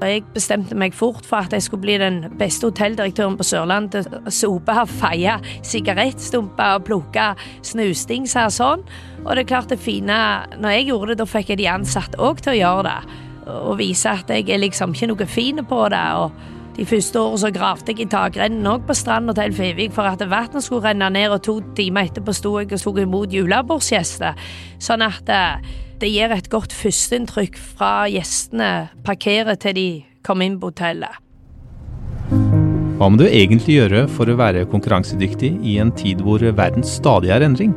Jeg bestemte meg fort for at jeg skulle bli den beste hotelldirektøren på Sørlandet. Sope, feie sigarettstumper og plukke snusdingser og sånn. Og det er klart det fine Når jeg gjorde det, da fikk jeg de ansatte òg til å gjøre det. Og vise at jeg er liksom ikke noe fin på det. og de første årene så gravde jeg i takrennen òg på stranda til Fevik for at vannet skulle renne ned, og to timer etterpå sto jeg og tok imot julebordsgjester. Sånn at eh, det gir et godt førsteinntrykk fra gjestene parkerer til de kommer inn på hotellet. Hva må du egentlig gjøre for å være konkurransedyktig i en tid hvor verden stadig er endring?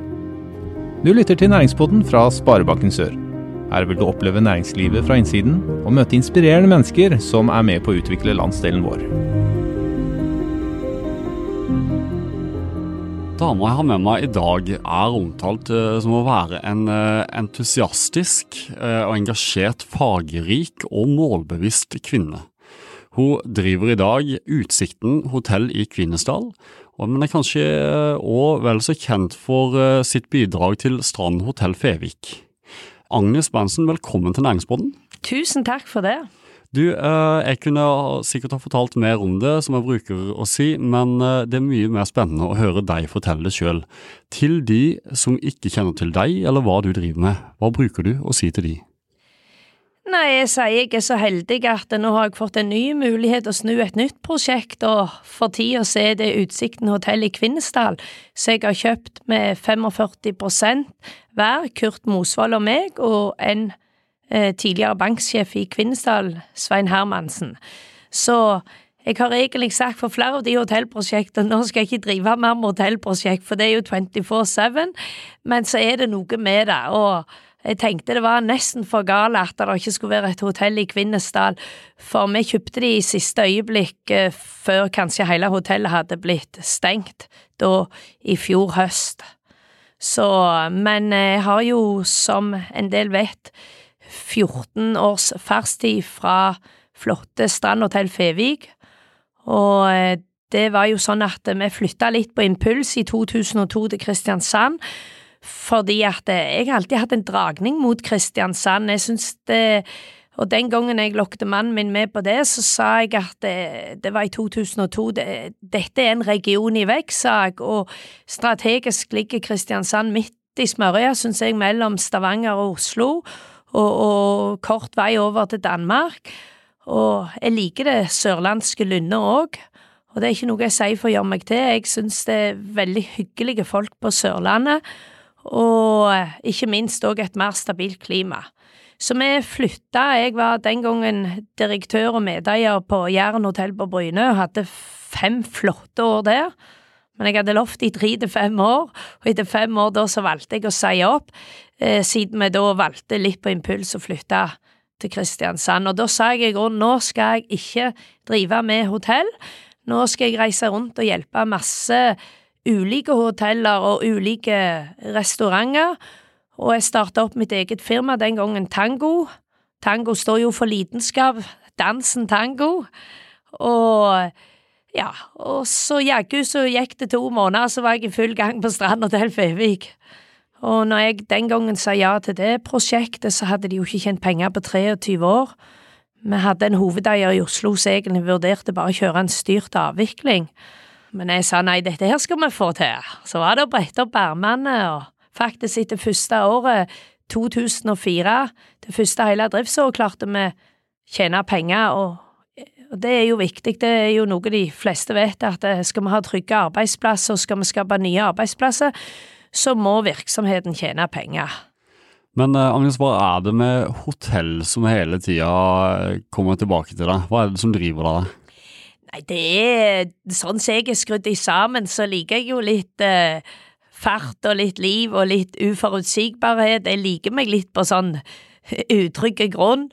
Du lytter til Næringspodden fra Sparebanken Sør. Her vil du oppleve næringslivet fra innsiden, og møte inspirerende mennesker som er med på å utvikle landsdelen vår. Dama jeg har med meg i dag er omtalt uh, som å være en uh, entusiastisk uh, og engasjert, fargerik og målbevisst kvinne. Hun driver i dag Utsikten hotell i Kvinesdal, men er kanskje òg vel så kjent for sitt bidrag til Strand hotell Fevik. Agnes Berntsen, velkommen til Næringsboden. Tusen takk for det. Du, eh, jeg kunne sikkert ha fortalt mer om det, som jeg bruker å si, men eh, det er mye mer spennende å høre deg fortelle det sjøl. Til de som ikke kjenner til deg eller hva du driver med, hva bruker du å si til de? Nei, jeg sier jeg er så heldig at nå har jeg fått en ny mulighet å snu et nytt prosjekt, og for tida så er det Utsikten hotell i Kvinesdal, så jeg har kjøpt med 45 hver, Kurt Mosvold og meg, og en eh, tidligere banksjef i Kvinesdal, Svein Hermansen. Så jeg har egentlig sagt for flere av de hotellprosjektene nå skal jeg ikke drive mer med hotellprosjekt, for det er jo 24-7, men så er det noe med det. og jeg tenkte det var nesten for galt at det ikke skulle være et hotell i Kvinesdal, for vi kjøpte det i siste øyeblikk eh, før kanskje hele hotellet hadde blitt stengt, da i fjor høst. Så, men jeg har jo, som en del vet, 14 års fartstid fra flotte Strandhotell Fevik, og eh, det var jo sånn at vi flytta litt på impuls i 2002 til Kristiansand, fordi at jeg jeg har alltid hatt en dragning mot Kristiansand. Jeg syns det og den gangen jeg lokket mannen min med på det, så sa jeg at det, det var i 2002. Det, dette er en region i vekst, og strategisk ligger Kristiansand midt i smørøya, syns jeg, mellom Stavanger og Oslo, og, og, kort vei over til Danmark. Og jeg liker det sørlandske lynnet òg, og det er ikke noe jeg sier for å gjøre meg til, jeg syns det er veldig hyggelige folk på Sørlandet og ikke minst òg et mer stabilt klima. Så vi flytta, jeg var den gangen direktør og medeier på Jæren hotell på Bryne og hadde fem flotte år der. Men jeg hadde lovt i tre til fem år, og etter fem år da så valgte jeg å si opp, eh, siden vi da valgte litt på impuls å flytte til Kristiansand. Og da sa jeg i grunnen nå skal jeg ikke drive med hotell, nå skal jeg reise rundt og hjelpe masse ulike hoteller og ulike restauranter, og jeg starta opp mitt eget firma, den gangen Tango. Tango står jo for lidenskap, dansen tango, og ja, og så jaggu så gikk det to måneder, så var jeg i full gang på Strand til Fevik. Og når jeg den gangen sa ja til det prosjektet, så hadde de jo ikke tjent penger på 23 år. Vi hadde en hovedeier i Oslo som egentlig vurderte bare å kjøre en styrt avvikling. Men jeg sa nei, dette her skal vi få til. Så var det å brette opp ermene, og faktisk etter første året, 2004, det første hele driftsåret, klarte vi tjene penger, og, og, det er jo viktig. Det er jo noe de fleste vet, at eh, skal vi ha trygge arbeidsplasser, skal vi skape nye arbeidsplasser, så må virksomheten tjene penger. Men uh, Agnes, hva er det med hotell som hele tida kommer tilbake til deg? Hva er det som driver deg? Nei, det er sånn som jeg er skrudd sammen, så liker jeg jo litt eh, fart og litt liv og litt uforutsigbarhet. Jeg liker meg litt på sånn utrygg grunn.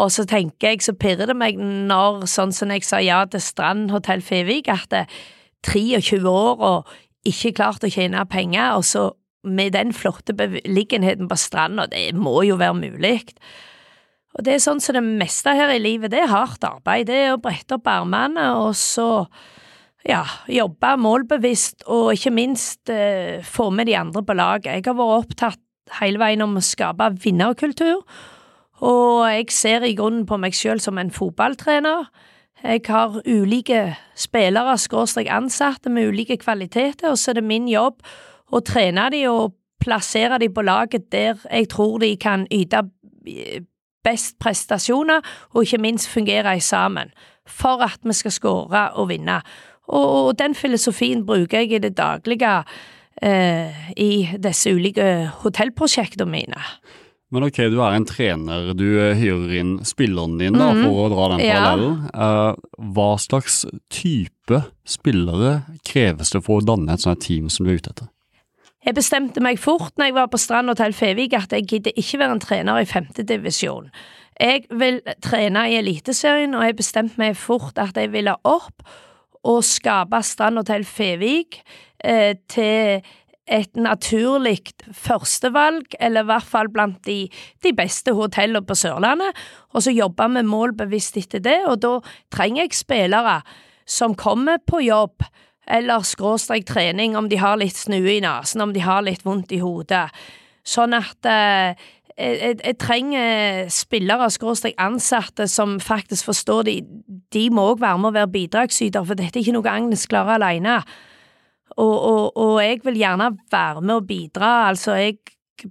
Og så tenker jeg, så pirrer det meg når, sånn som jeg sa ja til Strand hotell Fevik, at det er 23 år og ikke klart å tjene penger, og så med den flotte beliggenheten på stranda, det må jo være mulig. Og det er sånn som det meste her i livet, det er hardt arbeid. Det er å brette opp armene og så ja, jobbe målbevisst og ikke minst eh, få med de andre på laget. Jeg har vært opptatt hele veien om å skape vinnerkultur, Og jeg ser i grunnen på meg selv som en fotballtrener. Jeg har ulike spillere, skråstrek ansatte, med ulike kvaliteter, og så er det min jobb å trene de og plassere de på laget der jeg tror de kan yte best prestasjoner, og ikke minst fungere sammen, for at vi skal skåre og vinne. Og, og, den filosofien bruker jeg i det daglige eh, i disse ulike hotellprosjektene mine. Men ok, du er en trener, du eh, hyrer inn spillerne dine da, for å dra den parallellen. Ja. Uh, hva slags type spillere kreves det for å danne et sånt team som du er ute etter? Jeg bestemte meg fort når jeg var på Strand Hotell Fevik at jeg gidder ikke være en trener i femtedivisjon. Jeg vil trene i Eliteserien, og jeg bestemte meg fort at jeg ville opp og skape Strand Hotell Fevik eh, til et naturlig førstevalg, eller i hvert fall blant de, de beste hotellene på Sørlandet, og så jobbe med målbevisst etter det, og da trenger jeg spillere som kommer på jobb, eller skråstrek trening om de har litt snue i nesen, om de har litt vondt i hodet, sånn at eh, jeg, jeg, trenger spillere, skråstrek ansatte, som faktisk forstår de, de må òg være med å være bidragsyter, for dette er ikke noe Agnes klarer alene. Og, og, og, jeg vil gjerne være med og bidra. Altså, jeg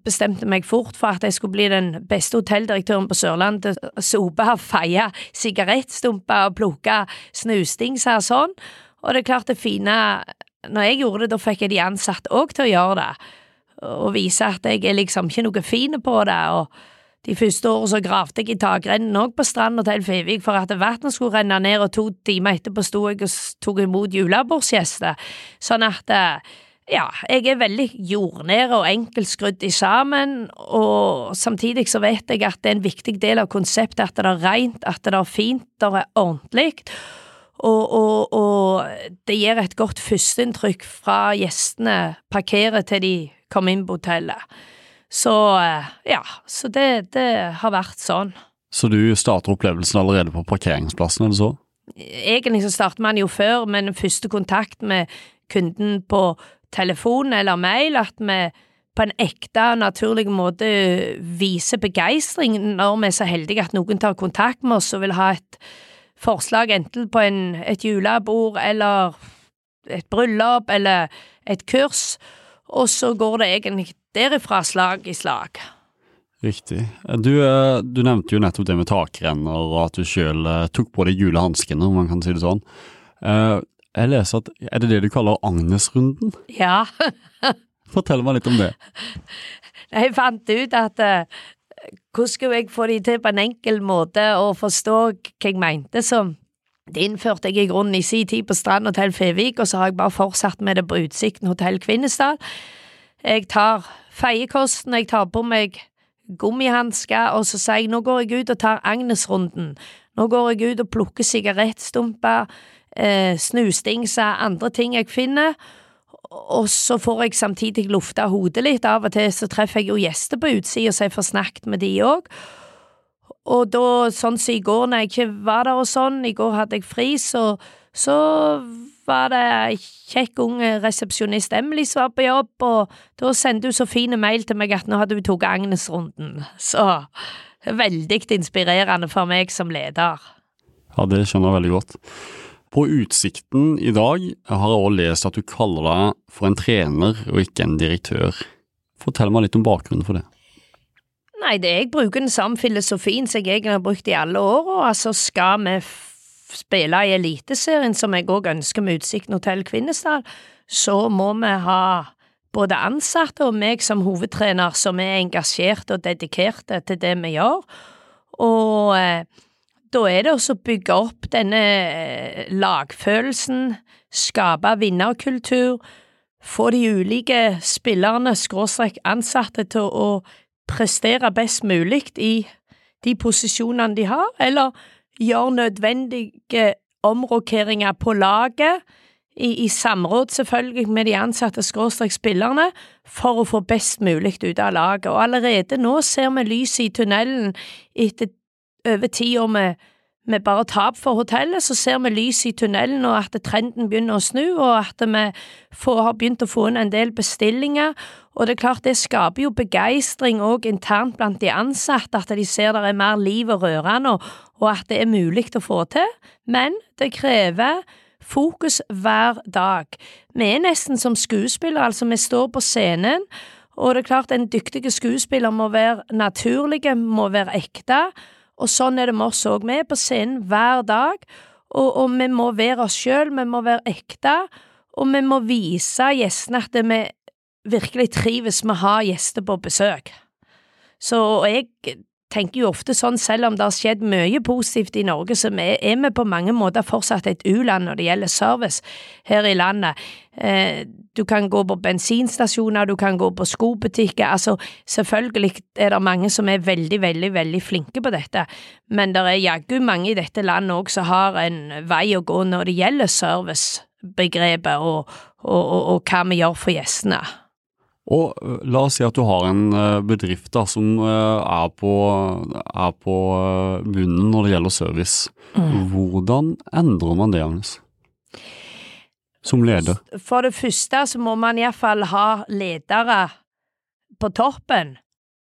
bestemte meg fort for at jeg skulle bli den beste hotelldirektøren på Sørlandet. Sope, feie sigarettstumper og plukke snusdingser og sånn. Og det er klart det fine Når jeg gjorde det, da fikk jeg de ansatte òg til å gjøre det. Og vise at jeg er liksom ikke noe fin på det. og de første årene så gravde jeg i takrennen òg på Strand til Fevik for at vannet skulle renne ned, og to timer etterpå sto jeg og tok imot julebordsgjester. Sånn at eh, ja, jeg er veldig jordnær og enkeltskrudd i sammen, og samtidig så vet jeg at det er en viktig del av konseptet at det er rent, at det er fint, det er ordentlig. Og, og, og, det gir et godt førsteinntrykk fra gjestene parkerer til de kommer inn på hotellet. Så eh, ja, så det, det har vært sånn. Så du starter opplevelsen allerede på parkeringsplassen, eller så? Egentlig så starter man jo før, men første kontakt med kunden på telefon eller mail, at vi på en ekte, naturlig måte viser begeistring når vi er så heldige at noen tar kontakt med oss og vil ha et forslag enten på en, et julebord eller et bryllup eller et kurs, og så går det egentlig derifra slag i slag. Riktig. Du, eh, du, nevnte jo nettopp det med takrenner, og at du sjøl eh, tok på deg gule hanskene, om man kan si det sånn. Eh, jeg leser at Er det det du kaller Agnesrunden? Ja. Fortell meg litt om det. Jeg fant ut at hvordan skulle jeg få de til på en enkel måte å forstå hva jeg mente, så det innførte jeg i grunnen i sin tid på Strand hotell Fevik, og så har jeg bare fortsatt med det på Utsikten hotell Kvinesdal. Jeg tar feiekosten, jeg tar på meg gummihansker, og så sier jeg nå går jeg ut og tar Agnesrunden. Nå går jeg ut og plukker sigarettstumper, eh, snusdingser, andre ting jeg finner, og så får jeg samtidig lufta hodet litt. Av og til så treffer jeg jo gjester på utsida, så jeg får snakket med de òg. Da, sånn som i går når jeg ikke var der og sånn, i går hadde jeg fri, så, så var det ei kjekk ung resepsjonist Emily som var på jobb, og da sendte hun så fin mail til meg at nå hadde hun tatt Agnes-runden. Så veldig inspirerende for meg som leder. Ja, det skjønner jeg veldig godt. På Utsikten i dag har jeg også lest at du kaller deg for en trener og ikke en direktør. Fortell meg litt om bakgrunnen for det. Nei, det jeg bruker den samme filosofien som jeg har brukt i alle år, og altså skal vi spille i Eliteserien, som jeg òg ønsker med Utsikten hotell Kvinesdal, så må vi ha både ansatte og meg som hovedtrener som er engasjerte og dedikerte til det vi gjør. Og eh, da er det også å bygge opp denne eh, lagfølelsen, skape vinnerkultur, få de ulike spillerne, skråstrek ansatte, til å prestere best mulig i de posisjonene de har, eller gjøre nødvendige omrokeringer på laget, i, i samråd selvfølgelig med de ansatte skråstrek spillerne, for å få best mulig ut av laget. Og allerede nå ser vi lyset i tunnelen etter over ti år med, med bare tap for hotellet, så ser vi lys i tunnelen og at trenden begynner å snu, og at vi får, har begynt å få inn en del bestillinger. Og det er klart det skaper jo begeistring òg internt blant de ansatte, at de ser det er mer liv og rørende, og, og at det er mulig å få til. Men det krever fokus hver dag. Vi er nesten som skuespillere, altså vi står på scenen, og det er klart en dyktig skuespiller må være naturlig, må være ekte og sånn er det med oss òg. Vi er på scenen hver dag, og, og vi må være oss sjøl, vi må være ekte, og vi må vise gjestene at vi virkelig trives med å ha gjester på besøk. Så jeg tenker jo ofte sånn, selv om det har skjedd mye positivt i Norge, så er vi på mange måter fortsatt et u-land når det gjelder service her i landet. Eh, du kan gå på bensinstasjoner, du kan gå på skobutikker, altså selvfølgelig er det mange som er veldig, veldig, veldig flinke på dette, men det er jaggu mange i dette landet òg som har en vei å gå når det gjelder servicebegrepet og, og, og, og hva vi gjør for gjestene. Og øh, La oss si at du har en øh, bedrift da, som øh, er på, er på bunnen når det gjelder service. Mm. Hvordan endrer man det, Agnes? Som leder? For det første så må man iallfall ha ledere på toppen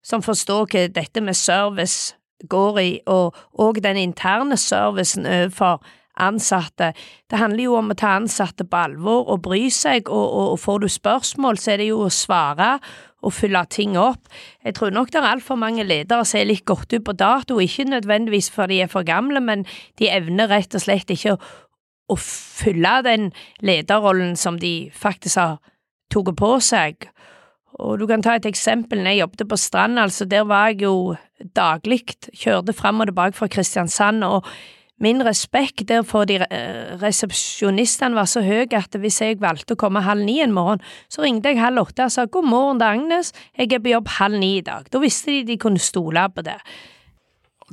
som forstår hva dette med service går i, og, og den interne servicen overfor ansatte. Det handler jo om å ta ansatte på alvor og bry seg, og, og, og får du spørsmål, så er det jo å svare og fylle ting opp. Jeg tror nok det er altfor mange ledere som er litt gått ut på dato, ikke nødvendigvis fordi de er for gamle, men de evner rett og slett ikke å, å fylle den lederrollen som de faktisk har tatt på seg. Og du kan ta et eksempel, når jeg jobbet på Strand, altså der var jeg jo daglig, kjørte fram og tilbake fra Kristiansand, og Min respekt der for de eh, resepsjonistene var så høy at hvis jeg valgte å komme halv ni en morgen, så ringte jeg halv åtte og sa god morgen, det er Agnes, jeg er på jobb halv ni i dag. Da visste de de kunne stole på det.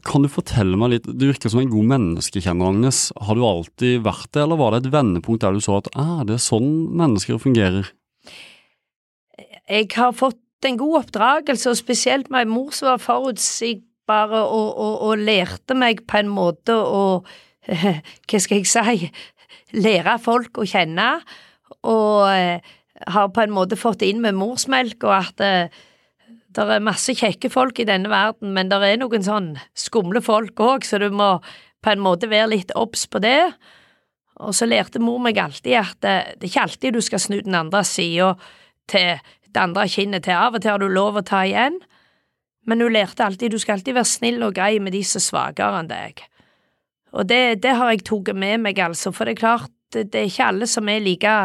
Kan du fortelle meg litt, du virker som en god menneskekjenner, Agnes. Har du alltid vært det, eller var det et vendepunkt der du så at ah, det er sånn mennesker fungerer? Jeg har fått en god oppdragelse, og spesielt med en mor som var forutsigbar bare og, og, og lærte meg på en måte å Hva skal jeg si Lære folk å kjenne, og eh, har på en måte fått inn med morsmelk, og at det, eh, det er masse kjekke folk i denne verden, men det er noen sånn skumle folk òg, så du må på en måte være litt obs på det. Og så lærte mor meg alltid at det, eh, det er ikke alltid du skal snu den andre sida til det andre kinnet til. Av og til har du lov å ta igjen men hun lærte alltid du skal alltid være snill og grei med de som er svakere enn deg. Og det, det har jeg tatt med meg, altså, for det er klart, det, er ikke alle som er like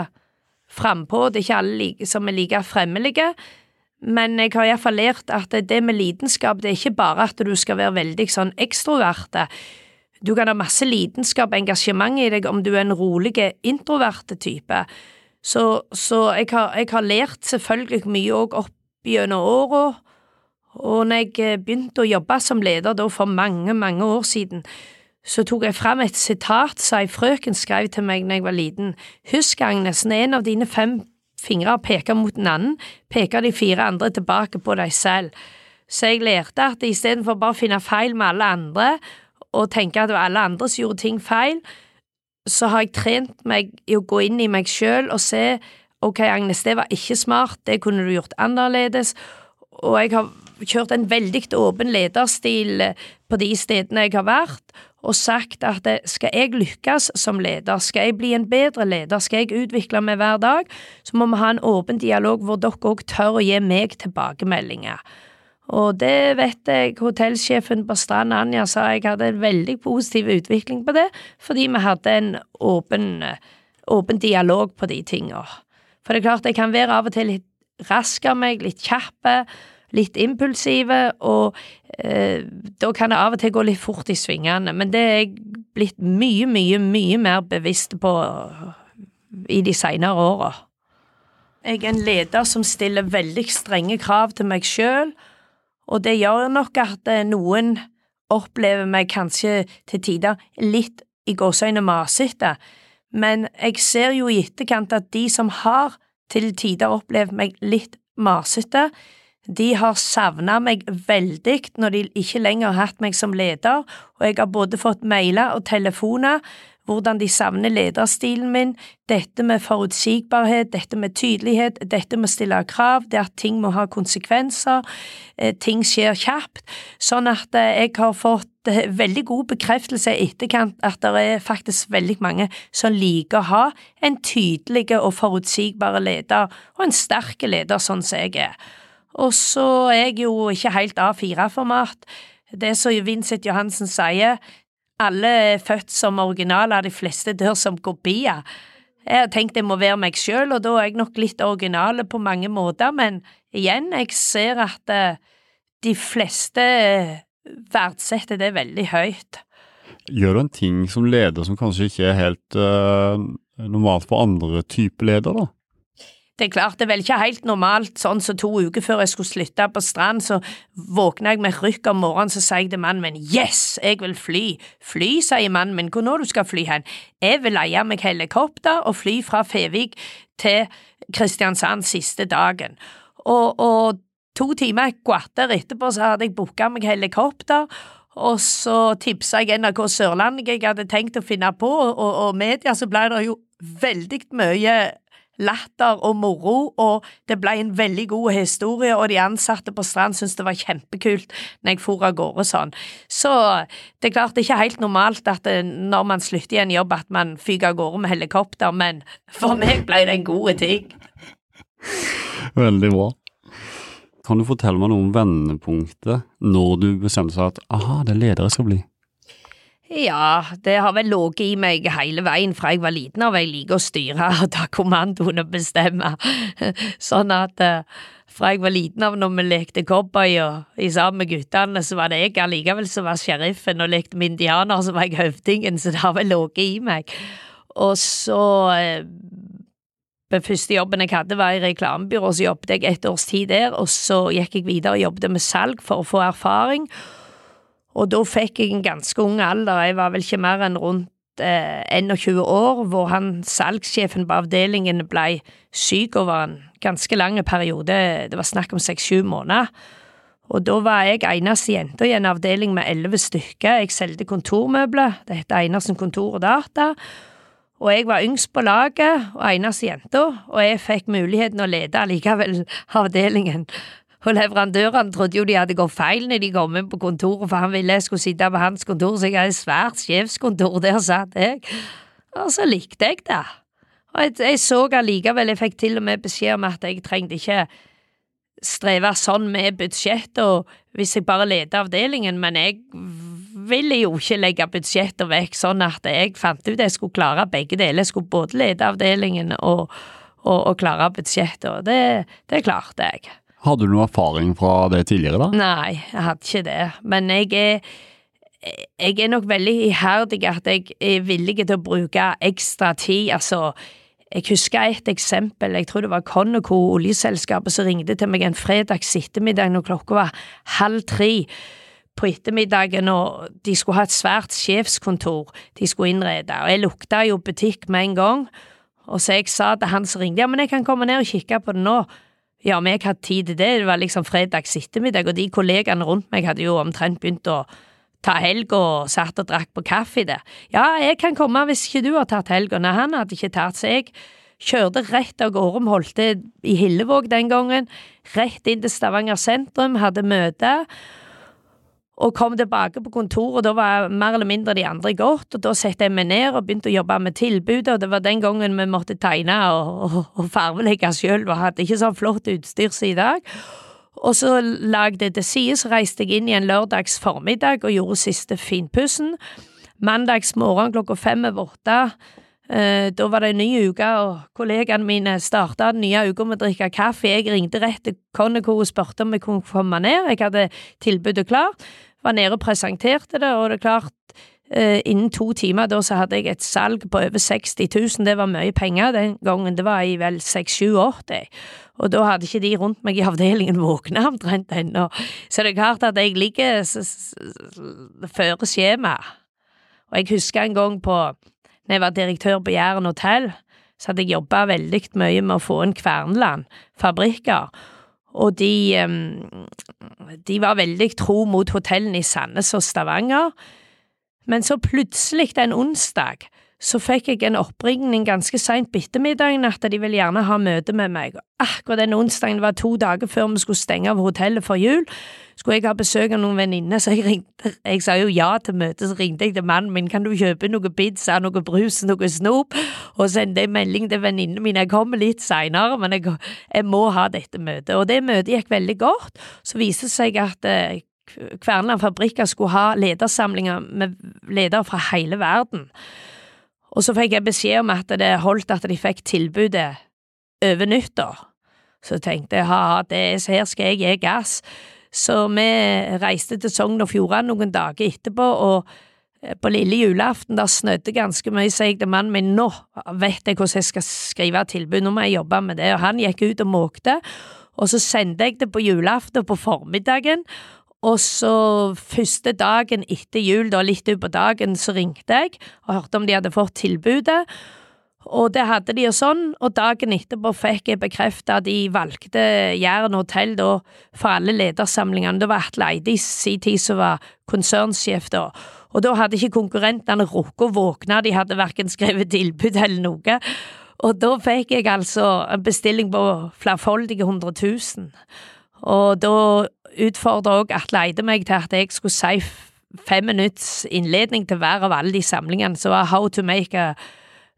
frampå, det er ikke alle som er like fremmelige, men jeg har iallfall lært at det med lidenskap, det er ikke bare at du skal være veldig sånn ekstroverte. Du kan ha masse lidenskap og engasjement i deg om du er en rolig, introverte type. Så, så jeg, har, jeg, har, lært selvfølgelig mye òg opp gjennom åra, og når jeg eh, begynte å jobbe som leder da for mange, mange år siden, så tok jeg fram et sitat som ei frøken skrev til meg da jeg var liten. Husk, Agnes, når en av dine fem fingre peker mot en annen, peker de fire andre tilbake på deg selv. Så jeg lærte at istedenfor bare å finne feil med alle andre, og tenke at det var alle andre som gjorde ting feil, så har jeg trent meg i å gå inn i meg sjøl og se ok, Agnes, det var ikke smart, det kunne du gjort annerledes, og jeg har kjørt en veldig åpen lederstil eh, på de stedene jeg har vært, og sagt at eh, skal jeg lykkes som leder, skal jeg bli en bedre leder, skal jeg utvikle meg hver dag, så må vi ha en åpen dialog hvor dere òg tør å gi meg tilbakemeldinger. Og det vet jeg hotellsjefen på Strand Anja sa jeg hadde en veldig positiv utvikling på det, fordi vi hadde en åpen, åpen dialog på de tinga. For det er klart, jeg kan være av og til litt rask av meg, litt kjapp, litt impulsive, og eh, da kan det av og til gå litt fort i svingene, men det er jeg blitt mye, mye, mye mer bevisst på i de seinere åra. Jeg er en leder som stiller veldig strenge krav til meg sjøl, og det gjør nok at eh, noen opplever meg kanskje til tider litt i gåseøyne masete, men jeg ser jo i etterkant at de som har til tider opplevd meg litt masete, De har savna meg veldig når de ikke lenger har hatt meg som leder, og jeg har både fått mailer og telefoner hvordan de savner lederstilen min, dette med forutsigbarhet, dette med tydelighet, dette med å stille krav, det at ting må ha konsekvenser, eh, ting skjer kjapt, sånn at eh, jeg har fått eh, veldig god bekreftelse i etterkant at det er faktisk veldig mange som liker å ha en tydelig og forutsigbar leder, og en sterk leder sånn som jeg er. Og så er jeg jo ikke helt A4-format. Det som Vincent Johansen sier, alle er født som originaler, de fleste dør som kopier. Jeg har tenkt jeg må være meg sjøl, og da er jeg nok litt original på mange måter, men igjen, jeg ser at eh, de fleste eh, verdsetter det veldig høyt. Gjør du en ting som leder som kanskje ikke er helt uh, normalt for andre typer leder, da? Det er klart, det er vel ikke helt normalt, sånn som så to uker før jeg skulle slutte på strand, så våkna jeg med rykk om morgenen, så sa jeg til mannen min yes, jeg vil fly. Fly, sier mannen min, hvor nå du skal fly hen? Jeg vil leie meg helikopter og fly fra Fevik til Kristiansand siste dagen. Og, og to timer kvarter etterpå så hadde jeg booka meg helikopter, og så tipsa jeg NRK Sørlandet jeg hadde tenkt å finne på, og, og media så ble det jo veldig mye latter og moro, og det ble en veldig god historie, og de ansatte på Strand syntes det var kjempekult når jeg for av gårde sånn. Så det er klart det er ikke helt normalt at det, når man slutter i en jobb at man fyker av gårde med helikopter, men for meg ble det en god ting. Veldig bra. Kan du fortelle meg noe om vendepunktet når du bestemte seg at aha, det er leder jeg skal bli? Ja, det har vel ligget i meg hele veien fra jeg var liten av. Jeg liker å styre og ta kommandoen og bestemme. Sånn at uh, fra jeg var liten av når vi lekte cowboy og i sammen med guttene, så var det jeg allikevel som var sheriffen, og lekte med indianer, så var jeg høvdingen, så det har vel ligget i meg. Og så uh, Den første jobben jeg hadde, var i reklamebyrå, så jobbet jeg et års tid der, og så gikk jeg videre og jobbet med salg for å få erfaring. Og da fikk jeg en ganske ung alder, jeg var vel ikke mer enn rundt eh, 21 år, hvor han salgssjefen på avdelingen ble syk over en ganske lang periode, det var snakk om seks-sju måneder. Og da var jeg eneste jenta i en avdeling med elleve stykker, jeg solgte kontormøbler, det heter Einarsen kontor og data, og jeg var yngst på laget og eneste jenta, og jeg fikk muligheten å lede allikevel avdelingen. Og leverandørene trodde jo de hadde gått feil når de kom inn på kontoret, for han ville jeg skulle sitte på hans kontor, så jeg hadde et svært sjefskontor, der satt jeg. Og så likte jeg det. Og jeg, jeg så allikevel, jeg fikk til og med beskjed om at jeg trengte ikke streve sånn med budsjett, og hvis jeg bare ledet avdelingen, men jeg ville jo ikke legge budsjettet vekk, sånn at jeg fant ut jeg skulle klare begge deler. Jeg skulle både lede avdelingen og, og, og klare budsjettet, og det, det klarte jeg. Hadde du noe erfaring fra det tidligere, da? Nei, jeg hadde ikke det, men jeg er jeg er nok veldig iherdig at jeg er villig til å bruke ekstra tid, altså jeg husker et eksempel, jeg tror det var Conoco, oljeselskapet, som ringte til meg en fredags ettermiddag når klokka var halv tre på ettermiddagen, og de skulle ha et svært sjefskontor de skulle innrede, og jeg lukta jo butikk med en gang, og så jeg sa til han som ringte, ja, men jeg kan komme ned og kikke på det nå. Ja, jeg hadde tid til det, det var liksom fredags ettermiddag, og de kollegaene rundt meg hadde jo omtrent begynt å ta helg og satt og drakk på kaffe der. Ja, jeg kan komme hvis ikke du har tatt helg, nei, han hadde ikke tatt, så jeg kjørte rett av gårde, holdt det i Hillevåg den gangen, rett inn til Stavanger sentrum, hadde møte, og kom tilbake på kontoret, og da var mer eller mindre de andre gått, og da satte jeg meg ned og begynte å jobbe med tilbudet, og det var den gangen vi måtte tegne og, og, og farvelegge sjøl, og hadde ikke sånn flott utstyr som i dag. Og så lagde jeg til side, så reiste jeg inn i en lørdags formiddag og gjorde siste finpussen. Mandags morgen klokka fem over åtte da var det en ny uke, og kollegaene mine starta den nye uka med å drikke kaffe. Jeg ringte rett til Conoco og spurte om jeg kunne komme ned. Jeg hadde tilbudet klart. Var nede og presenterte det, og det er klart, uh, innen to timer da så hadde jeg et salg på over 60 000. Det var mye penger den gangen. Det var i vel 6-7-80. Og da hadde ikke de rundt meg i avdelingen våkna omtrent ennå. Så det er klart at jeg ligger føre skjemaet. Og jeg husker en gang på når jeg var direktør på Jæren hotell, så hadde jeg jobba veldig mye med å få inn Kverneland fabrikker, og de, de var veldig tro mot hotellene i Sandnes og Stavanger. Men så plutselig en onsdag så fikk jeg en oppringning ganske seint på ettermiddagen at de ville gjerne ha møte med meg. Akkurat den onsdagen, det var to dager før vi skulle stenge av hotellet for jul, skulle jeg ha besøk av noen venninner, så jeg ringte, jeg sa jo ja til møtet, så ringte jeg til mannen min, kan du kjøpe noe pizza, noe brus, noe snop, og sende en melding til venninnene mine, jeg kommer litt seinere, men jeg, jeg, må ha dette møtet. Og det møtet gikk veldig godt, så viste det seg at eh, Kverneland Fabrikker skulle ha ledersamlinger med ledere fra hele verden. Og så fikk jeg beskjed om at det holdt at de fikk tilbudet over nyttår. Så tenkte jeg ha, her skal jeg gi gass. Så vi reiste til Sogn og Fjordane noen dager etterpå, og eh, på lille julaften da snødde ganske mye, så jeg til mannen min nå vet jeg hvordan jeg skal skrive tilbud, nå må jeg jobbe med det, og han gikk ut og måkte, og så sendte jeg det på julaften på formiddagen, og så første dagen etter jul, da litt utpå dagen, så ringte jeg og hørte om de hadde fått tilbudet. Og det hadde de og sånn, og dagen etterpå fikk jeg bekreftet at de valgte Jæren hotell da for alle ledersamlingene. Det var Atle Eide i sin tid som var konsernsjef da, og da hadde ikke konkurrentene rukket å våkne, de hadde verken skrevet tilbud eller noe. Og da fikk jeg altså en bestilling på flerfoldige hundre tusen. Og da utfordra òg Atle Eide meg til at jeg skulle si fem minutts innledning til hver av alle de samlingene som var How to make a,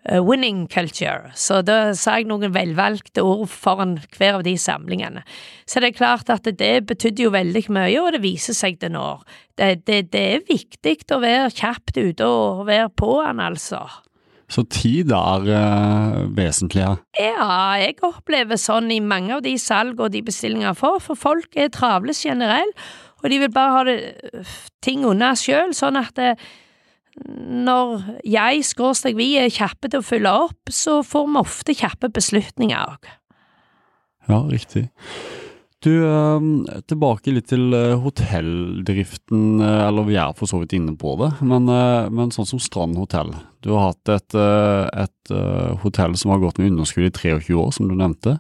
winning culture. Så da sa jeg noen velvalgte ord foran hver av de samlingene. Så det er klart at det betydde jo veldig mye, og det viser seg det nå. Det, det, det er viktig å være kjapt ute og være på han, altså. Så tid er uh, vesentlig her? Ja, jeg opplever sånn i mange av de salg og de bestillinger jeg får, for folk er travle generelt, og de vil bare ha det, ting unna sjøl, sånn at det, når jeg, skråstrek vi, er kjappe til å følge opp, så får vi ofte kjappe beslutninger òg. Ja, riktig. Du, ehm, tilbake litt til eh, hotelldriften, eh, eller vi er for så vidt inne på det, men, eh, men sånn som Strand hotell. Du har hatt et, et, hotell som har gått med underskudd i 23 år, som du nevnte.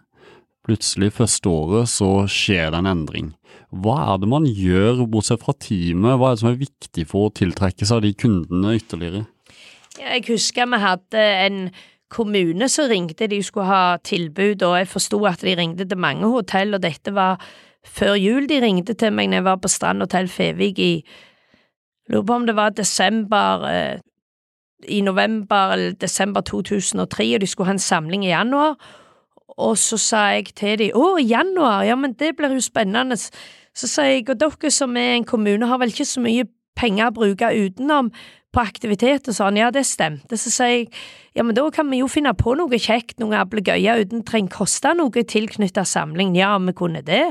Plutselig, første året, så skjer det en endring. Hva er det man gjør, bortsett fra teamet, hva er det som er viktig for å tiltrekke seg de kundene ytterligere? Jeg husker vi hadde en kommune så ringte, de skulle ha tilbud, og jeg forsto at de ringte til mange hotell, og dette var før jul de ringte til meg når jeg var på Strand hotell Fevik i Lurer på om det var desember eh, i november eller desember 2003, og de skulle ha en samling i januar. Og så sa jeg til dem å, januar, ja, men det blir jo spennende. Så sa jeg og dere som er en kommune har vel ikke så mye penger å bruke utenom på aktivitet og sånn, ja, det stemte. Så sier jeg ja, men da kan vi jo finne på noe kjekt, noe ablegøye uten trenger koste noe tilknyttet samling. Ja, vi kunne det.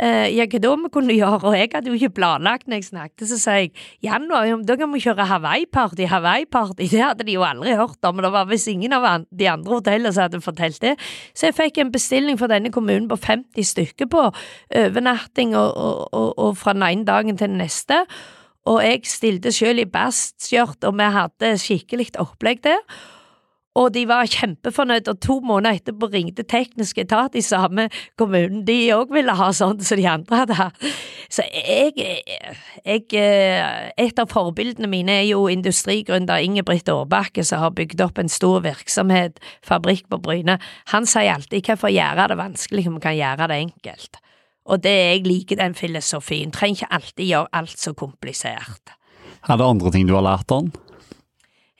Eh, ja, hva da vi kunne gjøre, og jeg hadde jo ikke planlagt når jeg snakket, så sier jeg januar, ja, da kan vi kjøre Hawaii-party, Hawaii-party, det hadde de jo aldri hørt om, og det var visst ingen av de andre hotellene hadde fortalt det. Så jeg fikk en bestilling for denne kommunen på 50 stykker på overnatting og, og, og, og fra den ene dagen til den neste og jeg stilte selv i bastskjørt, og vi hadde skikkelig opplegg der. Og de var kjempefornøyd, og to måneder etterpå ringte teknisk etat i samme kommunen. De òg ville ha sånn som de andre hadde. Så jeg, jeg, Et av forbildene mine er jo industrigründer Ingebrigt Aarbakke, som har bygd opp en stor virksomhet, fabrikk på Bryne. Han sier alltid hvorfor gjøre det vanskelig vi kan gjøre det enkelt. Og det jeg liker den filosofien. Trenger ikke alltid gjøre alt så komplisert. Er det andre ting du har lært han?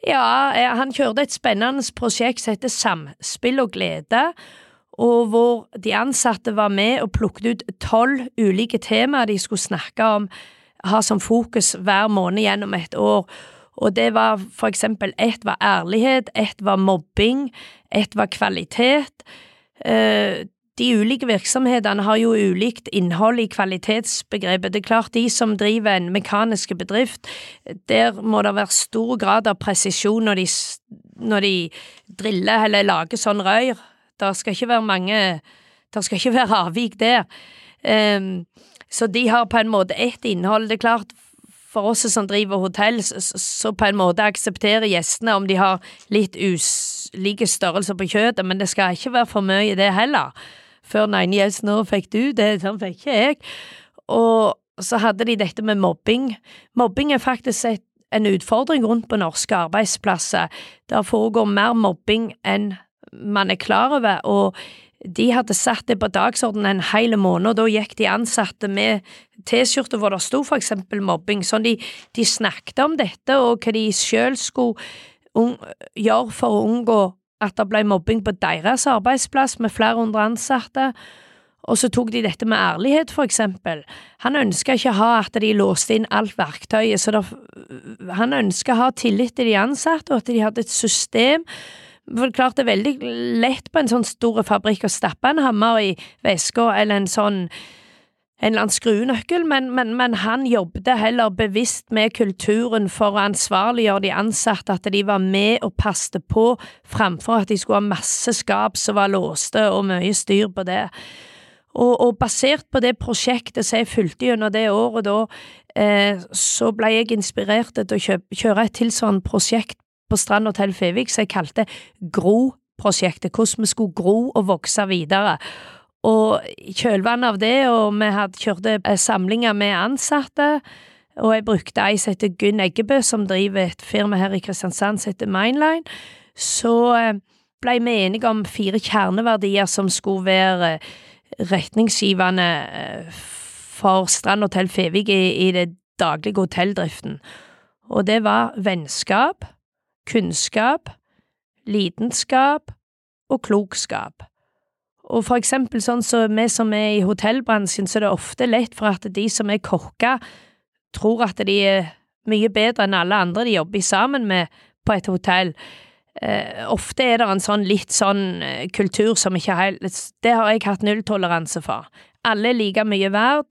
Ja, han kjørte et spennende prosjekt som heter Samspill og glede, og hvor de ansatte var med og plukket ut tolv ulike temaer de skulle snakke om, ha som fokus hver måned gjennom et år. Og det var for eksempel ett var ærlighet, ett var mobbing, ett var kvalitet. De ulike virksomhetene har jo ulikt innhold i kvalitetsbegrepet. Det er klart, de som driver en mekanisk bedrift, der må det være stor grad av presisjon når de, når de driller eller lager sånn røyr. Det skal ikke være mange Det skal ikke være avvik der. Um, så de har på en måte ett innhold. Det er klart, for oss som driver hotell, så på en måte aksepterer gjestene om de har litt ulike størrelser på kjøttet, men det skal ikke være for mye, det heller. Før Nine Years nå fikk du det, sånn fikk ikke jeg. Og så hadde de dette med mobbing. Mobbing er faktisk en utfordring rundt på norske arbeidsplasser. Der foregår mer mobbing enn man er klar over, og de hadde satt det på dagsordenen en hel måned, og da gikk de ansatte med T-skjorter hvor det sto for eksempel mobbing, sånn de, de snakket om dette og hva de selv skulle gjøre for å unngå at det ble mobbing på deres arbeidsplass med flere hundre ansatte. Og så tok de dette med ærlighet, for eksempel. Han ønska ikke å ha at de låste inn alt verktøyet, så det, han ønska ha tillit til de ansatte, og at de hadde et system for det er klart det er veldig lett på en sånn stor fabrikk å stappe en hammer i veska eller en sånn en eller annen skruenøkkel, men, men, men, han jobbet heller bevisst med kulturen for å ansvarliggjøre de ansatte, at de var med og passte på, framfor at de skulle ha masse skap som var låste og mye styr på det. Og, og basert på det prosjektet som jeg fulgte gjennom det året da, eh, så ble jeg inspirert til å kjøpe, kjøre et tilsvarende prosjekt på Strand hotell Fevik som jeg kalte GRO-prosjektet, hvordan vi skulle gro og vokse videre. Og i kjølvannet av det, og vi hadde kjørte eh, samlinger med ansatte, og jeg brukte ei som heter Gunn Eggebø, som driver et firma her i Kristiansand som heter Mindline, så eh, ble vi enige om fire kjerneverdier som skulle være retningsgivende eh, for Strand hotell Fevik i, i det daglige hotelldriften. Og det var vennskap, kunnskap, lidenskap og klokskap. Og for eksempel sånn som så vi som er i hotellbransjen, så er det ofte lett for at de som er kokker, tror at de er mye bedre enn alle andre de jobber sammen med på et hotell. Eh, ofte er det en sånn litt sånn eh, kultur som ikke helt Det har jeg hatt nulltoleranse for. Alle er like mye verdt,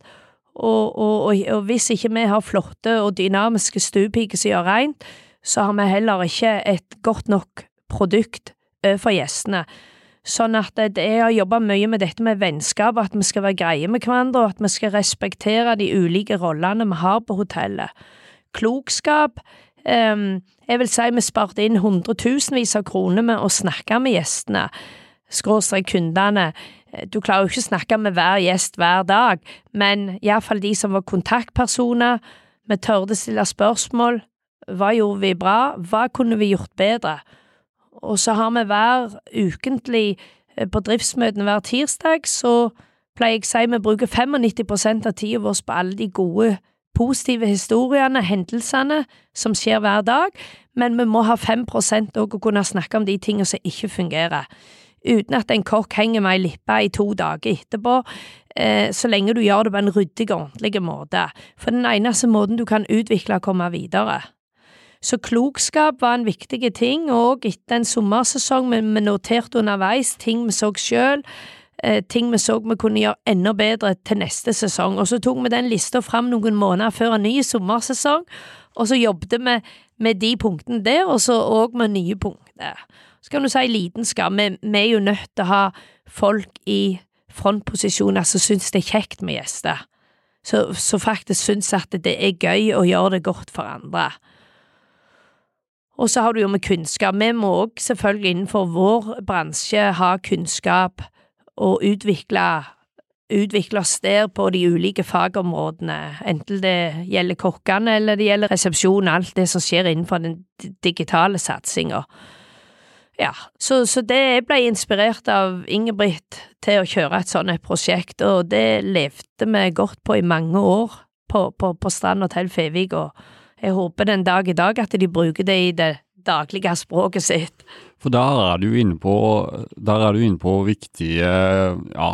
og, og, og, og hvis ikke vi har flotte og dynamiske stuepiker som gjør rent, så har vi heller ikke et godt nok produkt overfor gjestene. Sånn at det er å jobbe mye med dette med vennskap, at vi skal være greie med hverandre, og at vi skal respektere de ulike rollene vi har på hotellet. Klokskap um, Jeg vil si vi sparte inn hundretusenvis av kroner med å snakke med gjestene, skråstrek kundene. Du klarer jo ikke å snakke med hver gjest hver dag, men iallfall de som var kontaktpersoner, vi tørde stille spørsmål, hva gjorde vi bra? Hva kunne vi gjort bedre? Og så har vi hver ukentlig eh, på driftsmøtene hver tirsdag, så pleier jeg å si vi bruker 95% av tida vår på alle de gode, positive historiene, hendelsene som skjer hver dag, men vi må ha 5 òg å kunne snakke om de tingene som ikke fungerer. Uten at en kokk henger meg i lippe i to dager etterpå, eh, så lenge du gjør det på en ryddig og ordentlig måte. For den eneste måten du kan utvikle og komme videre. Så klokskap var en viktig ting, og etter en sommersesong vi, vi noterte underveis ting vi så sjøl, eh, ting vi så vi kunne gjøre enda bedre til neste sesong, og så tok vi den lista fram noen måneder før en ny sommersesong, og så jobbet vi med de punktene der, og så òg med nye punkter. Så kan du si lidenskap, vi, vi er jo nødt til å ha folk i frontposisjoner som syns det er kjekt med gjester, som faktisk syns at det er gøy å gjøre det godt for andre. Og så har du jo med kunnskap. Vi må òg selvfølgelig innenfor vår bransje ha kunnskap og utvikle, utvikle oss der på de ulike fagområdene, enten det gjelder kokkene eller det gjelder resepsjon, alt det som skjer innenfor den digitale satsinga. Ja, så, så, det jeg ble inspirert av Ingebrigt til å kjøre et sånt prosjekt, og det levde vi godt på i mange år på, på, på Strand hotell Fevik. og jeg håper den dag i dag at de bruker det i det daglige språket sitt. For der er du inne på, er du inne på viktige ja,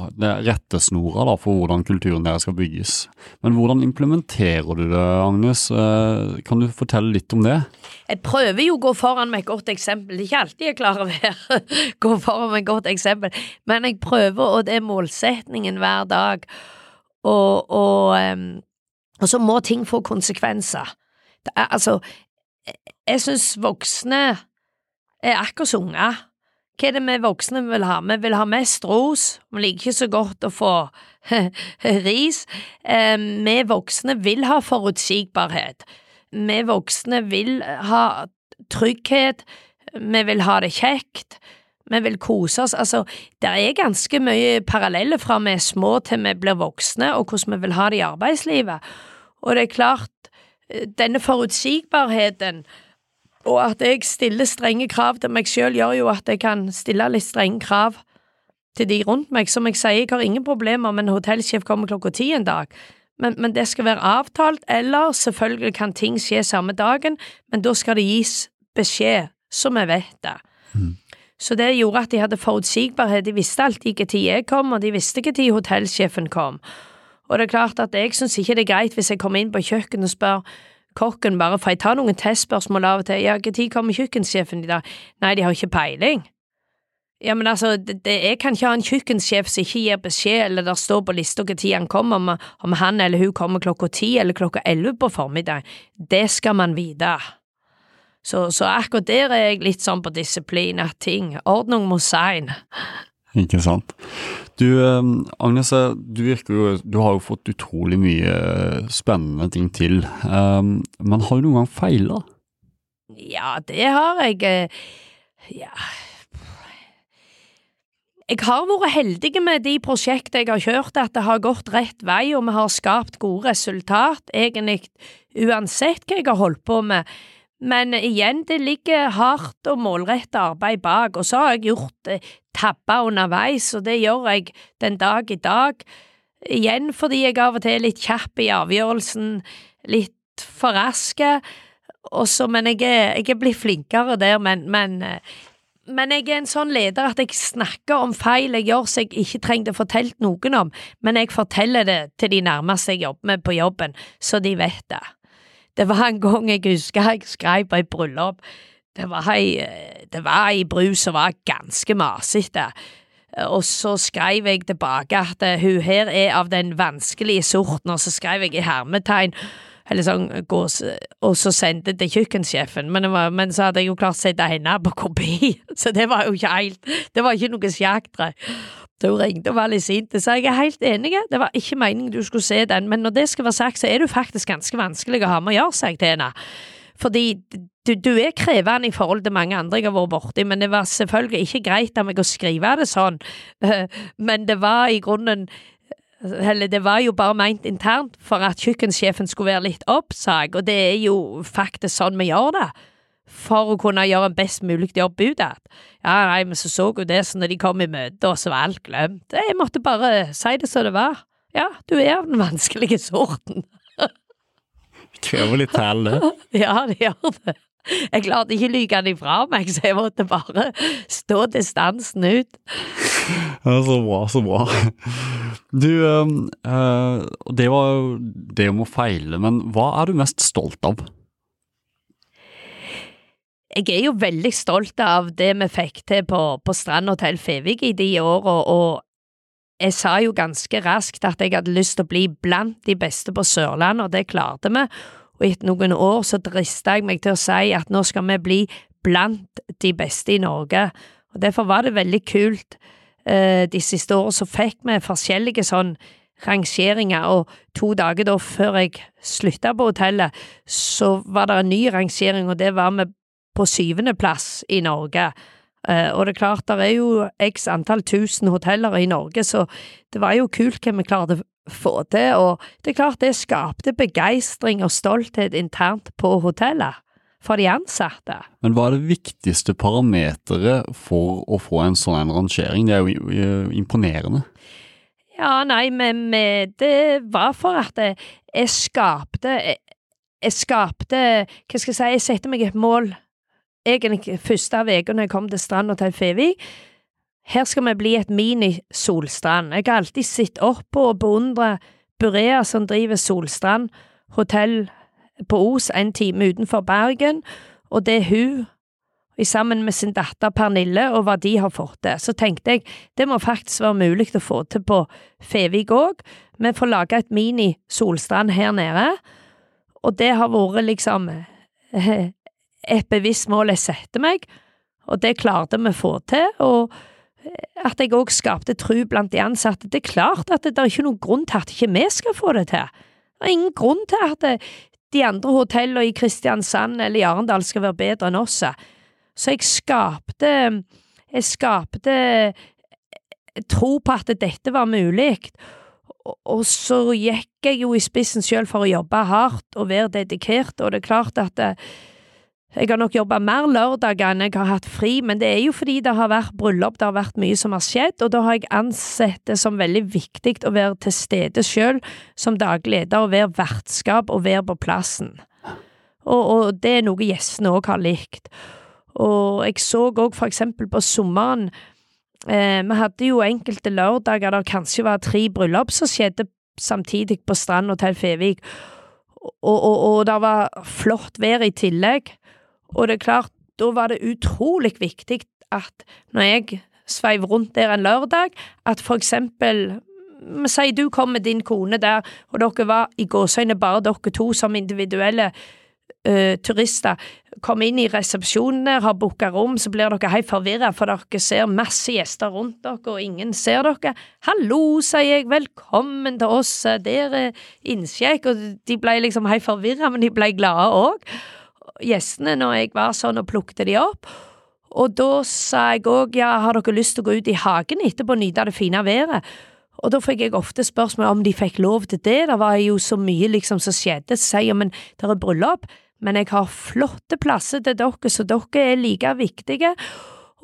rettesnorer da, for hvordan kulturen deres skal bygges. Men hvordan implementerer du det, Agnes? Eh, kan du fortelle litt om det? Jeg prøver jo å gå foran med et godt eksempel. Det er ikke alltid jeg klarer å være, gå foran med et godt eksempel, men jeg prøver, og det er målsetningen hver dag. Og, og, og så må ting få konsekvenser. Altså, jeg synes voksne er akkurat som unger. Hva er det vi voksne vil ha? Vi vil ha mest ros, vi liker ikke så godt å få ris. Vi voksne vil ha forutsigbarhet. Vi voksne vil ha trygghet, vi vil ha det kjekt. vi vil kose oss. Altså, det er ganske mye paralleller fra vi er små til vi blir voksne, og hvordan vi vil ha det i arbeidslivet. Og det er klart, eh, denne forutsigbarheten og at jeg stiller strenge krav til meg selv, gjør jo at jeg kan stille litt strenge krav til de rundt meg. Som jeg sier, jeg har ingen problemer med en hotellsjef kommer klokka ti en dag, men, men, det skal være avtalt, eller selvfølgelig kan ting skje samme dagen, men da skal det gis beskjed, så vi vet det. Mm. Så det gjorde at de hadde forutsigbarhet, de visste alltid når jeg kom, og de visste når hotellsjefen kom. Og det er klart at jeg syns ikke det er greit hvis jeg kommer inn på kjøkkenet og spør kokken bare, for jeg tar noen testspørsmål av og til, ja, når kommer kjøkkensjefen i dag? Nei, de har ikke peiling. Ja, men altså, det, det, jeg kan ikke ha en kjøkkensjef som ikke gir beskjed, eller der står på lista tid han kommer, om, om, han eller hun kommer klokka ti eller klokka elleve på formiddag. Det skal man vite. Så, så, akkurat der er jeg litt sånn på disiplin, at ting, ordning må sein. Ikke sant. Du, ehm, Agnes, du virker jo Du har jo fått utrolig mye spennende ting til, um, men har du noen gang feila? Ja, det har jeg. Eh, ja jeg har vært heldig med de prosjektene jeg har kjørt, at det har gått rett vei, og vi har skapt gode resultat, egentlig uansett hva jeg har holdt på med. Men igjen, det ligger hardt og målrettet arbeid bak, og så har jeg gjort eh, underveis, og det gjør jeg den dag i dag. Igjen fordi jeg av og til er litt kjapp i avgjørelsen, litt for rask, men jeg er, jeg er blitt flinkere der, men, men men jeg er en sånn leder at jeg snakker om feil jeg gjør som jeg ikke trengte å noen om, men jeg forteller det til de nærmeste jeg jobber med på jobben, så de vet det. Det var en gang jeg husker jeg skrev på et bryllup. Det var ei, det var ei bru som var ganske masete. Og så skrev jeg tilbake at hun her er av den vanskelige sorten, og så skrev jeg i hermetegn eller sånn, og så sendte det til kjøkkensjefen, men, men, så hadde jeg jo klart sett henne på kopi, så det var jo ikke helt Det var ikke noe sjaktre. Da hun ringte og var litt sint, så jeg er helt enig, det var ikke meningen du skulle se den, men når det skal være sagt, så er du faktisk ganske vanskelig å ha med å gjøre seg til henne. Fordi du, du, er krevende i forhold til mange andre jeg har vært borti, men det var selvfølgelig ikke greit av meg å skrive det sånn, men det var i grunnen eller det var jo bare meint internt for at kjøkkensjefen skulle være litt oppsag, og det er jo faktisk sånn vi gjør det. For å kunne gjøre en best mulig jobb utad. Ja, nei, men så så jo det, så når de kom i møte, og så var alt glemt. Jeg måtte bare si det som det var. Ja, du er av den vanskelige sorten. Krever litt tall, det. ja, det gjør det. Jeg klarte ikke å lyge den ifra meg, så jeg måtte bare stå distansen ut. Ja, så bra, så bra. Du, øh, det var jo det om å feile, men hva er du mest stolt av? Jeg er jo veldig stolt av det vi fikk til på, på Strand Hotell Fevik i de åra, og jeg sa jo ganske raskt at jeg hadde lyst til å bli blant de beste på Sørlandet, og det klarte vi og etter noen år så drista jeg meg til å si at nå skal vi bli blant de beste i Norge, og derfor var det veldig kult eh, de siste årene så fikk vi forskjellige sånn rangeringer, og to dager da før jeg slutta på hotellet, så var det en ny rangering, og det var vi på syvendeplass i Norge. Uh, og det er klart, det er jo x antall tusen hoteller i Norge, så det var jo kult hva vi klarte å få til, og det er klart det skapte begeistring og stolthet internt på hotellet for de ansatte. Men hva er det viktigste parameteret for å få en sånn rangering? Det er jo imponerende. Ja, nei, men det var for at jeg skapte Jeg skapte Hva skal jeg si, jeg setter meg et mål egentlig første av uka når jeg kom til stranda til Fevik her skal vi bli et mini-Solstrand. Jeg har alltid sett opp og beundret Burea som driver Solstrand hotell på Os en time utenfor Bergen, og det er hun, sammen med sin datter Pernille, og hva de har fått til. Så tenkte jeg det må faktisk være mulig å få til på Fevik òg. Vi får lage et mini-Solstrand her nede, og det har vært liksom eh, et bevisst mål jeg setter meg, og det klarte vi å få til. og at jeg òg skapte tru blant de ansatte. Det er klart at det er ikke noen grunn til at ikke vi skal få det til. Det er ingen grunn til at de andre hotellene i Kristiansand eller i Arendal skal være bedre enn oss. Så jeg skapte jeg skapte tro på at dette var mulig. Og så gikk jeg jo i spissen selv for å jobbe hardt og være dedikert, og det er klart at jeg har nok jobba mer lørdager enn jeg har hatt fri, men det er jo fordi det har vært bryllup, det har vært mye som har skjedd, og da har jeg ansett det som veldig viktig å være til stede selv som daglig leder, og være vertskap og være på plassen. Og, og det er noe gjestene òg har likt. Og jeg så òg for eksempel på sommeren, eh, vi hadde jo enkelte lørdager der kanskje var tre bryllup som skjedde samtidig på Strand hotell Fevik, og, og, og det var flott vær i tillegg. Og det er klart, da var det utrolig viktig at når jeg sveiv rundt der en lørdag, at for eksempel Si du kom med din kone der, og dere var i gåseøyne bare dere to som individuelle uh, turister, kom inn i resepsjonen der, har booka rom, så blir dere helt forvirra, for dere ser masse gjester rundt dere, og ingen ser dere. Hallo, sier jeg, velkommen til oss, der er innsjekk, og de ble liksom helt forvirra, men de ble glade òg gjestene når jeg var sånn og plukte de opp. Og da sa jeg òg ja, har dere lyst til å gå ut i hagen etterpå og nyte det fine været? Og da fikk jeg ofte spørsmål om de fikk lov til det, det var jo så mye liksom som skjedde, så sier jeg men det er bryllup, men jeg har flotte plasser til dere, så dere er like viktige.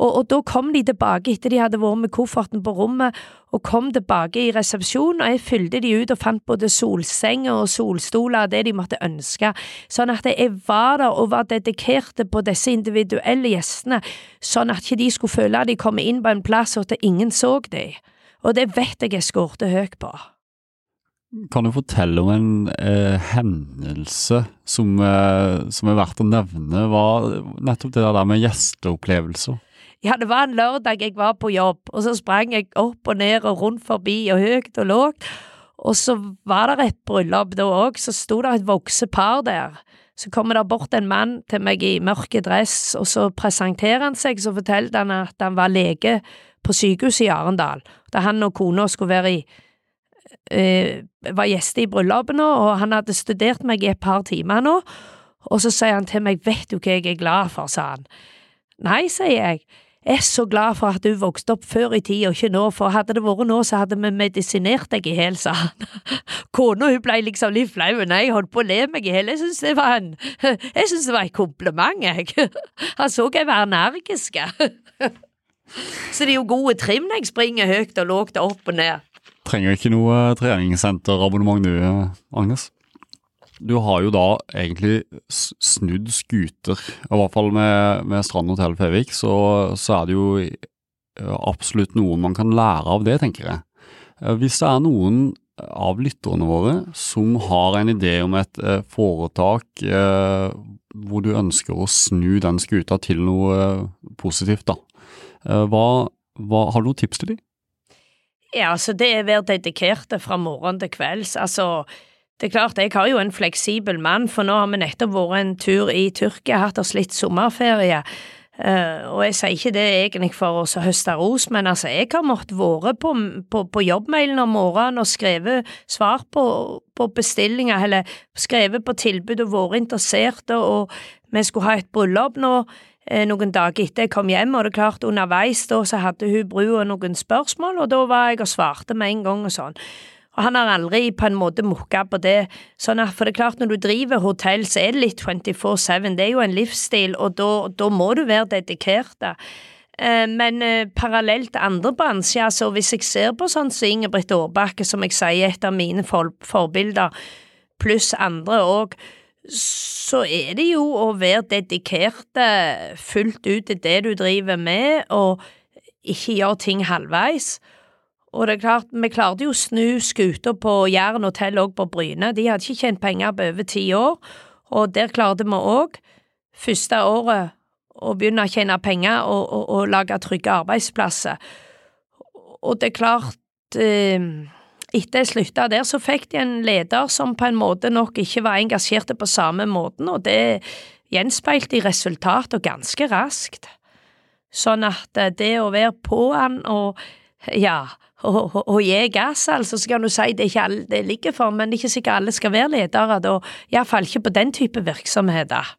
Og, og, da kom de tilbake etter de hadde vært med kofferten på rommet, og kom tilbake i resepsjonen, og jeg fylte de ut og fant både solsenger og solstoler det de måtte ønske, sånn at jeg var der og var dedikerte på disse individuelle gjestene, sånn at ikke de skulle føle at de kom inn på en plass og at ingen så dem, og det vet jeg jeg skårte høyt på. Kan du fortelle om en eh, hendelse som, eh, som, er verdt å nevne, var nettopp det der med gjesteopplevelser? Ja, det var en lørdag jeg var på jobb, og så sprang jeg opp og ned og rundt forbi og høyt og lågt. Og så var det et bryllup da òg, så sto det et vokset par der. Så kommer det bort en mann til meg i mørk dress, og så presenterer han seg, så forteller han at han var lege på sykehuset i Arendal, da han og kona skulle være i eh, var gjester i bryllupet nå, og han hadde studert meg i et par timer nå, og så sier han til meg, vet du hva jeg er glad for, sa han. Nei, sier jeg er så glad for at du vokste opp før i tid og ikke nå, for hadde det vært nå, så hadde vi medisinert deg i hjel, sa han. Kona hun ble liksom litt flau, nei, jeg holdt på å le meg i hjel, jeg synes det var en, jeg synes det var et kompliment, jeg. Han så jeg var energisk. Så det er jo gode trim når jeg springer høyt og lågt og opp og ned. Trenger ikke noe treningssenterabonnement du, Agnes? Du har jo da egentlig snudd skuter, i hvert fall med, med Strand hotell Fevik, så, så, er det jo absolutt noen man kan lære av det, tenker jeg. Eh, hvis det er noen av lytterne våre som har en idé om et eh, foretak eh, hvor du ønsker å snu den skuta til noe positivt, da. Hva, hva, har du noen tips til dem? Ja, altså det er å være dedikerte fra morgen til kvelds. Altså, det er klart, jeg har jo en fleksibel mann, for nå har vi nettopp vært en tur i Tyrkia, hatt oss litt sommerferie. Uh, og jeg sier ikke det egentlig for å høste ros, men altså, jeg har måttet være på, på, på jobbmailen om morgenen og skrevet svar på, på, bestillinger, eller skrevet på tilbud og vært interessert, og vi skulle ha et bryllup nå eh, noen dager etter jeg kom hjem, og det er klart, underveis da så hadde hun brua noen spørsmål, og da var jeg og svarte med en gang og sånn. Og han har aldri på en måte mukka på det. Sånn at, for det er klart, når du driver hotell, så er det litt 24-7. Det er jo en livsstil, og da må du være dedikert. Da. men eh, parallelt andre bransjer, altså hvis jeg ser på sånn som Ingebrigt Aarbakke, som jeg sier er et av mine for forbilder, pluss andre òg, så er det jo å være dedikerte fullt ut til det du driver med, og ikke gjøre ting halvveis. Og det er klart, vi klarte jo å snu skuta på Jæren hotell òg på Bryne. De hadde ikke tjent penger på over ti år, og der klarte vi òg, første året, å begynne å tjene penger og, og, og lage trygge arbeidsplasser. Og det er klart, eh, etter jeg slutta der, så fikk de en leder som på en måte nok ikke var engasjert på samme måten, og det gjenspeilte i resultatet ganske raskt. Sånn at eh, det å være på han og ja, og, å, å gi gass, altså, så kan du si det er ikke alle det ligger for, men det er ikke sikkert alle skal være ledere, da, iallfall ikke på den type virksomheter.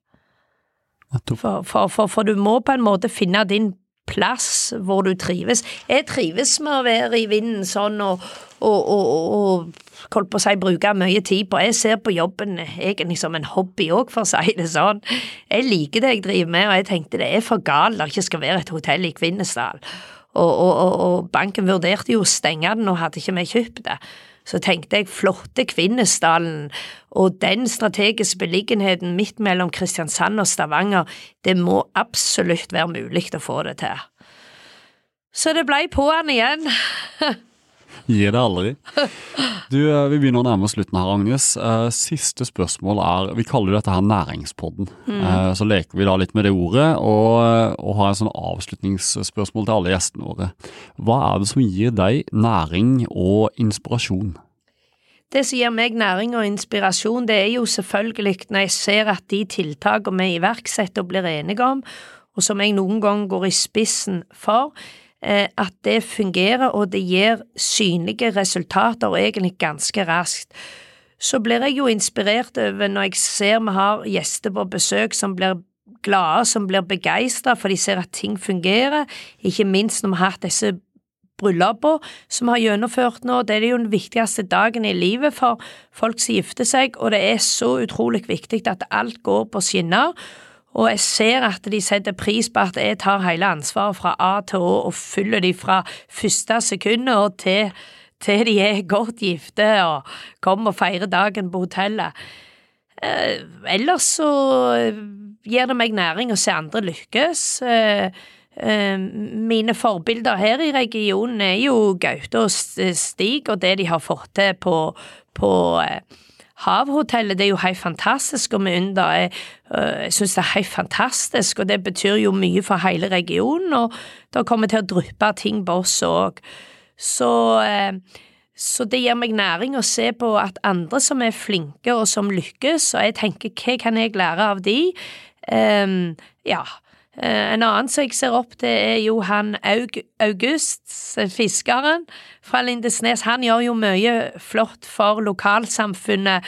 For, for, for, for, du må på en måte finne din plass hvor du trives. Jeg trives med å være i vinden sånn og, og, og, og holdt på å si bruke mye tid på. Jeg ser på jobben egentlig som en hobby òg, for å si det sånn. Jeg liker det jeg driver med, og jeg tenkte det er for galt det ikke skal være et hotell i Kvinesdal. Og, og, og banken vurderte jo å stenge den, og hadde ikke vi kjøpt det så tenkte jeg flotte Kvinesdalen og den strategiske beliggenheten midt mellom Kristiansand og Stavanger, det må absolutt være mulig å få det til. Så det blei på'n igjen. Gi det aldri. Du, eh, Vi begynner å nærme oss slutten her, Agnes. Eh, siste spørsmål er Vi kaller jo dette her næringspodden. Mm. Så leker vi da litt med det ordet, og, og har en sånn avslutningsspørsmål til alle gjestene våre. Hva er det som gir deg næring og inspirasjon? Det som gir meg næring og inspirasjon, det er jo selvfølgelig når jeg ser at de tiltakene vi iverksetter og blir enige om, og som jeg noen gang går i spissen for, Eh, at det fungerer, og det gir synlige resultater, og egentlig ganske raskt. Så blir jeg jo inspirert over når jeg ser vi har gjester på besøk som blir glade, som blir begeistra, for de ser at ting fungerer, ikke minst når vi har hatt disse bryllupene som vi har gjennomført nå. Det er jo den viktigste dagen i livet for folk som gifter seg, og det er så utrolig viktig at alt går på skinner. Og jeg ser at de setter pris på at jeg tar hele ansvaret fra A til Å og følger de fra første sekundet til, til de er godt gifte og kommer og feirer dagen på hotellet. Eh, ellers så gir det meg næring å se andre lykkes. Eh, eh, mine forbilder her i regionen er jo Gaute og Stig og det de har fått til på, på eh, Havhotellet det er jo helt fantastisk, og under jeg, synes jeg syns det er helt fantastisk, og det betyr jo mye for hele regionen, og det kommer til å dryppe ting på oss òg. Så, øh, så det gir meg næring å se på at andre som er flinke og som lykkes, og jeg tenker hva kan jeg lære av de? Um, ja, en annen som jeg ser opp til, er jo han Aug August, fiskeren fra Lindesnes. Han gjør jo mye flott for lokalsamfunnet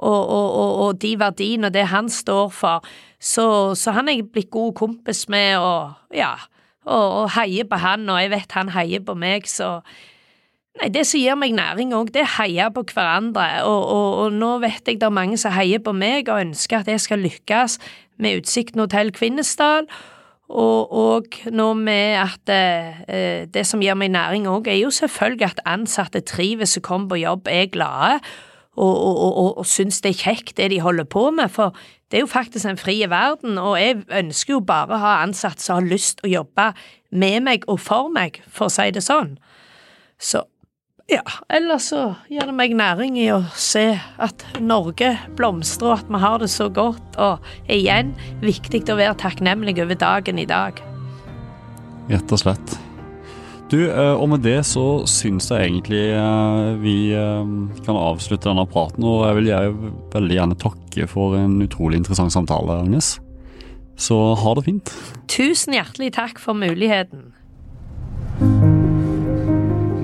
og, og, og, og de verdiene og det han står for. Så, så, han er jeg blitt god kompis med, og ja, og, heier på han, og jeg vet han heier på meg, så Nei, det som gir meg næring òg, det er heie på hverandre, og, og, og, nå vet jeg det er mange som heier på meg og ønsker at jeg skal lykkes med Utsikten hotell Kvinesdal, og, og nå med at eh, det som gir meg næring òg, er jo selvfølgelig at ansatte trives og kommer på jobb, er glade og, og, og, og syns det er kjekt det de holder på med, for det er jo faktisk en fri verden, og jeg ønsker jo bare å ha ansatte som har lyst å jobbe med meg og for meg, for å si det sånn. Så ja, ellers så gir det meg næring i å se at Norge blomstrer, og at vi har det så godt. Og igjen, viktig å være takknemlig over dagen i dag. Rett og slett. Du, eh, og med det så syns jeg egentlig eh, vi eh, kan avslutte denne praten. Og jeg vil jeg veldig gjerne takke for en utrolig interessant samtale, Agnes. Så ha det fint. Tusen hjertelig takk for muligheten.